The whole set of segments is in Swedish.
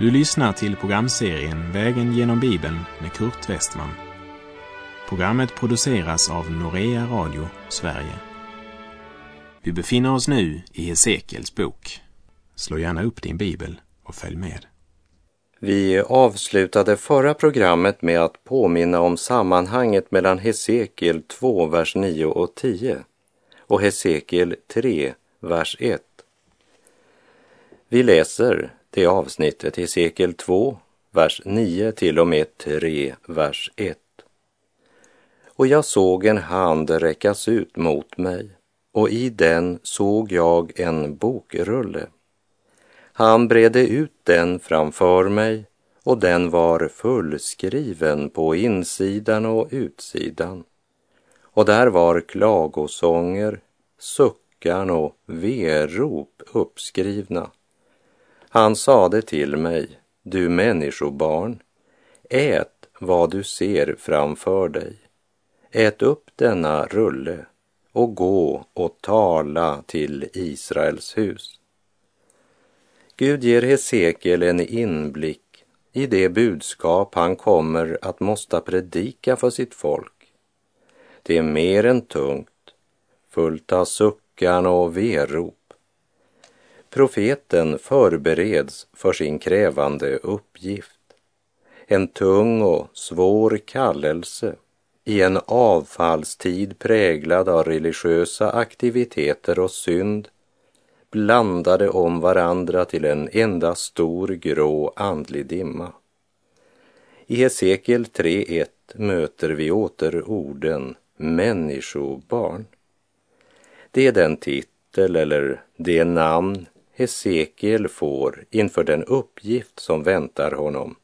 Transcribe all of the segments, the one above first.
Du lyssnar till programserien Vägen genom Bibeln med Kurt Westman. Programmet produceras av Norea Radio Sverige. Vi befinner oss nu i Hesekiels bok. Slå gärna upp din bibel och följ med. Vi avslutade förra programmet med att påminna om sammanhanget mellan Hesekiel 2, vers 9 och 10 och Hesekiel 3, vers 1. Vi läser det avsnittet i Hesekiel 2, vers 9 till och med 3, vers 1. Och jag såg en hand räckas ut mot mig och i den såg jag en bokrulle. Han bredde ut den framför mig och den var fullskriven på insidan och utsidan. Och där var klagosånger, suckan och verop uppskrivna. Han sade till mig, du människobarn, ät vad du ser framför dig. Ät upp denna rulle och gå och tala till Israels hus. Gud ger Hesekiel en inblick i det budskap han kommer att måste predika för sitt folk. Det är mer än tungt, fullt av suckan och verop. Profeten förbereds för sin krävande uppgift. En tung och svår kallelse i en avfallstid präglad av religiösa aktiviteter och synd blandade om varandra till en enda stor grå andlig dimma. I Hesekiel 3.1 möter vi åter orden människobarn. Det är den titel eller det namn Hesekiel får inför den uppgift som väntar honom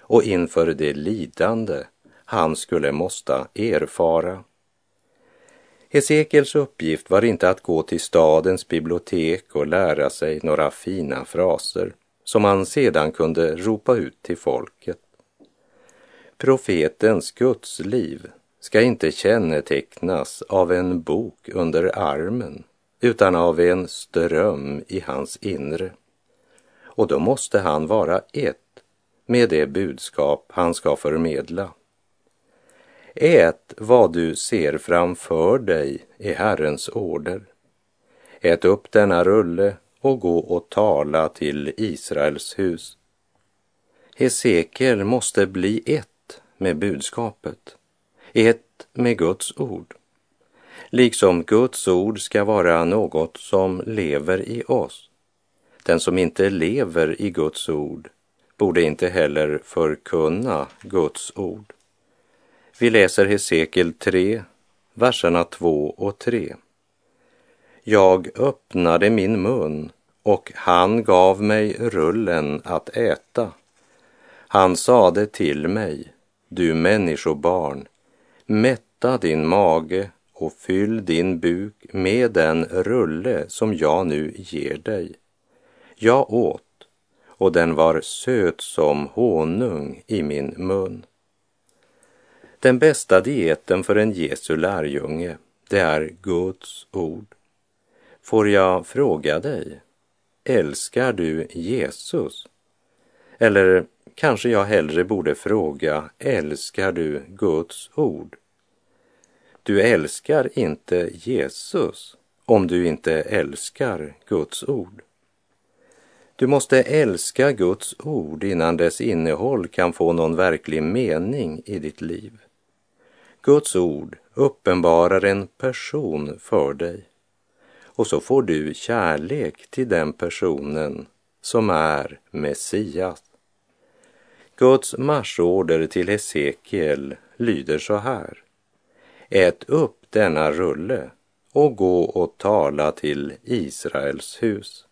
och inför det lidande han skulle måste erfara. Hesekiels uppgift var inte att gå till stadens bibliotek och lära sig några fina fraser som han sedan kunde ropa ut till folket. Profetens gudsliv ska inte kännetecknas av en bok under armen utan av en ström i hans inre. Och då måste han vara ett med det budskap han ska förmedla. Ät vad du ser framför dig i Herrens order. Ät upp denna rulle och gå och tala till Israels hus. Hesekiel måste bli ett med budskapet, ett med Guds ord. Liksom Guds ord ska vara något som lever i oss. Den som inte lever i Guds ord borde inte heller förkunna Guds ord. Vi läser Hesekiel 3, verserna 2 och 3. Jag öppnade min mun och han gav mig rullen att äta. Han sade till mig, du människobarn, mätta din mage och fyll din buk med den rulle som jag nu ger dig. Jag åt och den var söt som honung i min mun. Den bästa dieten för en Jesu lärjunge, det är Guds ord. Får jag fråga dig, älskar du Jesus? Eller kanske jag hellre borde fråga, älskar du Guds ord? Du älskar inte Jesus om du inte älskar Guds ord. Du måste älska Guds ord innan dess innehåll kan få någon verklig mening i ditt liv. Guds ord uppenbarar en person för dig och så får du kärlek till den personen som är Messias. Guds marsorder till Hesekiel lyder så här. Ät upp denna rulle och gå och tala till Israels hus.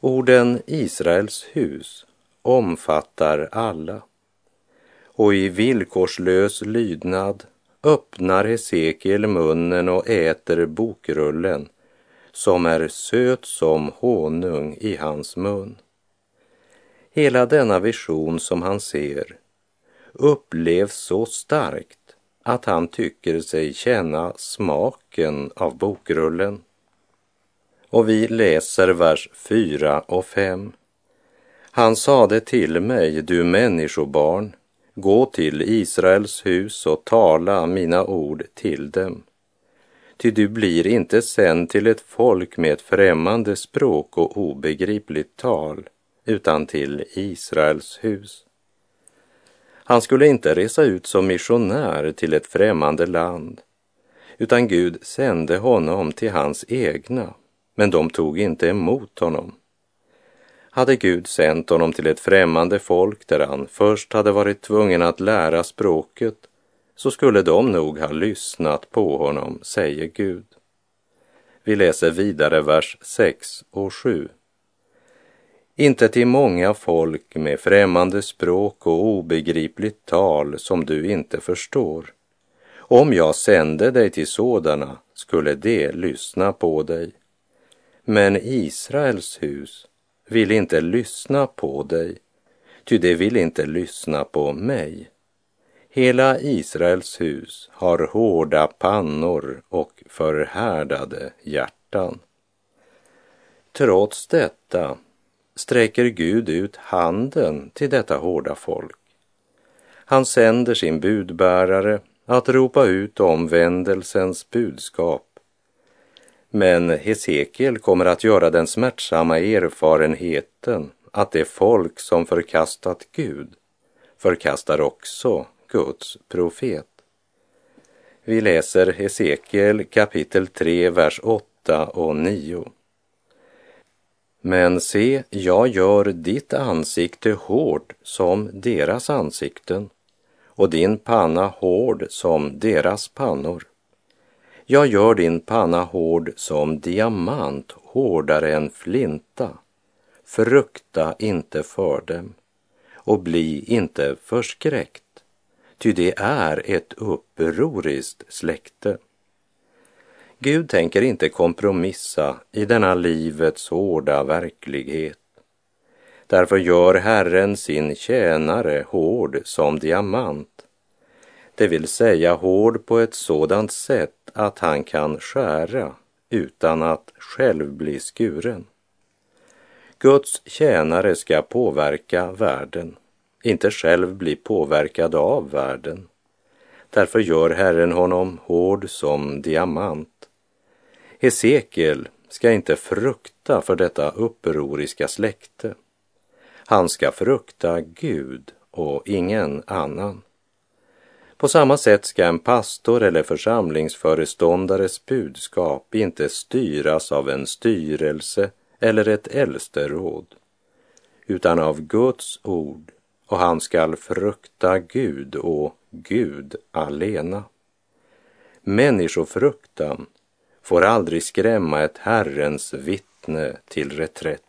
Orden Israels hus omfattar alla och i villkorslös lydnad öppnar Hesekiel munnen och äter bokrullen som är söt som honung i hans mun. Hela denna vision som han ser upplevs så starkt att han tycker sig känna smaken av bokrullen. Och vi läser vers 4 och 5. Han sade till mig, du människobarn, gå till Israels hus och tala mina ord till dem. Ty du blir inte sänd till ett folk med ett främmande språk och obegripligt tal, utan till Israels hus. Han skulle inte resa ut som missionär till ett främmande land, utan Gud sände honom till hans egna, men de tog inte emot honom. Hade Gud sänt honom till ett främmande folk där han först hade varit tvungen att lära språket, så skulle de nog ha lyssnat på honom, säger Gud. Vi läser vidare vers 6 och 7. Inte till många folk med främmande språk och obegripligt tal som du inte förstår. Om jag sände dig till sådana skulle de lyssna på dig. Men Israels hus vill inte lyssna på dig, ty de vill inte lyssna på mig. Hela Israels hus har hårda pannor och förhärdade hjärtan. Trots detta sträcker Gud ut handen till detta hårda folk. Han sänder sin budbärare att ropa ut omvändelsens budskap. Men Hesekiel kommer att göra den smärtsamma erfarenheten att det folk som förkastat Gud förkastar också Guds profet. Vi läser Hesekiel kapitel 3, vers 8 och 9. Men se, jag gör ditt ansikte hårt som deras ansikten och din panna hård som deras pannor. Jag gör din panna hård som diamant, hårdare än flinta. Frukta inte för dem och bli inte förskräckt, ty det är ett upproriskt släkte. Gud tänker inte kompromissa i denna livets hårda verklighet. Därför gör Herren sin tjänare hård som diamant, det vill säga hård på ett sådant sätt att han kan skära utan att själv bli skuren. Guds tjänare ska påverka världen, inte själv bli påverkad av världen. Därför gör Herren honom hård som diamant Hesekiel ska inte frukta för detta upproriska släkte. Han ska frukta Gud och ingen annan. På samma sätt ska en pastor eller församlingsföreståndares budskap inte styras av en styrelse eller ett äldsteråd, utan av Guds ord och han skall frukta Gud och Gud alena. Människofruktan får aldrig skrämma ett Herrens vittne till reträtt.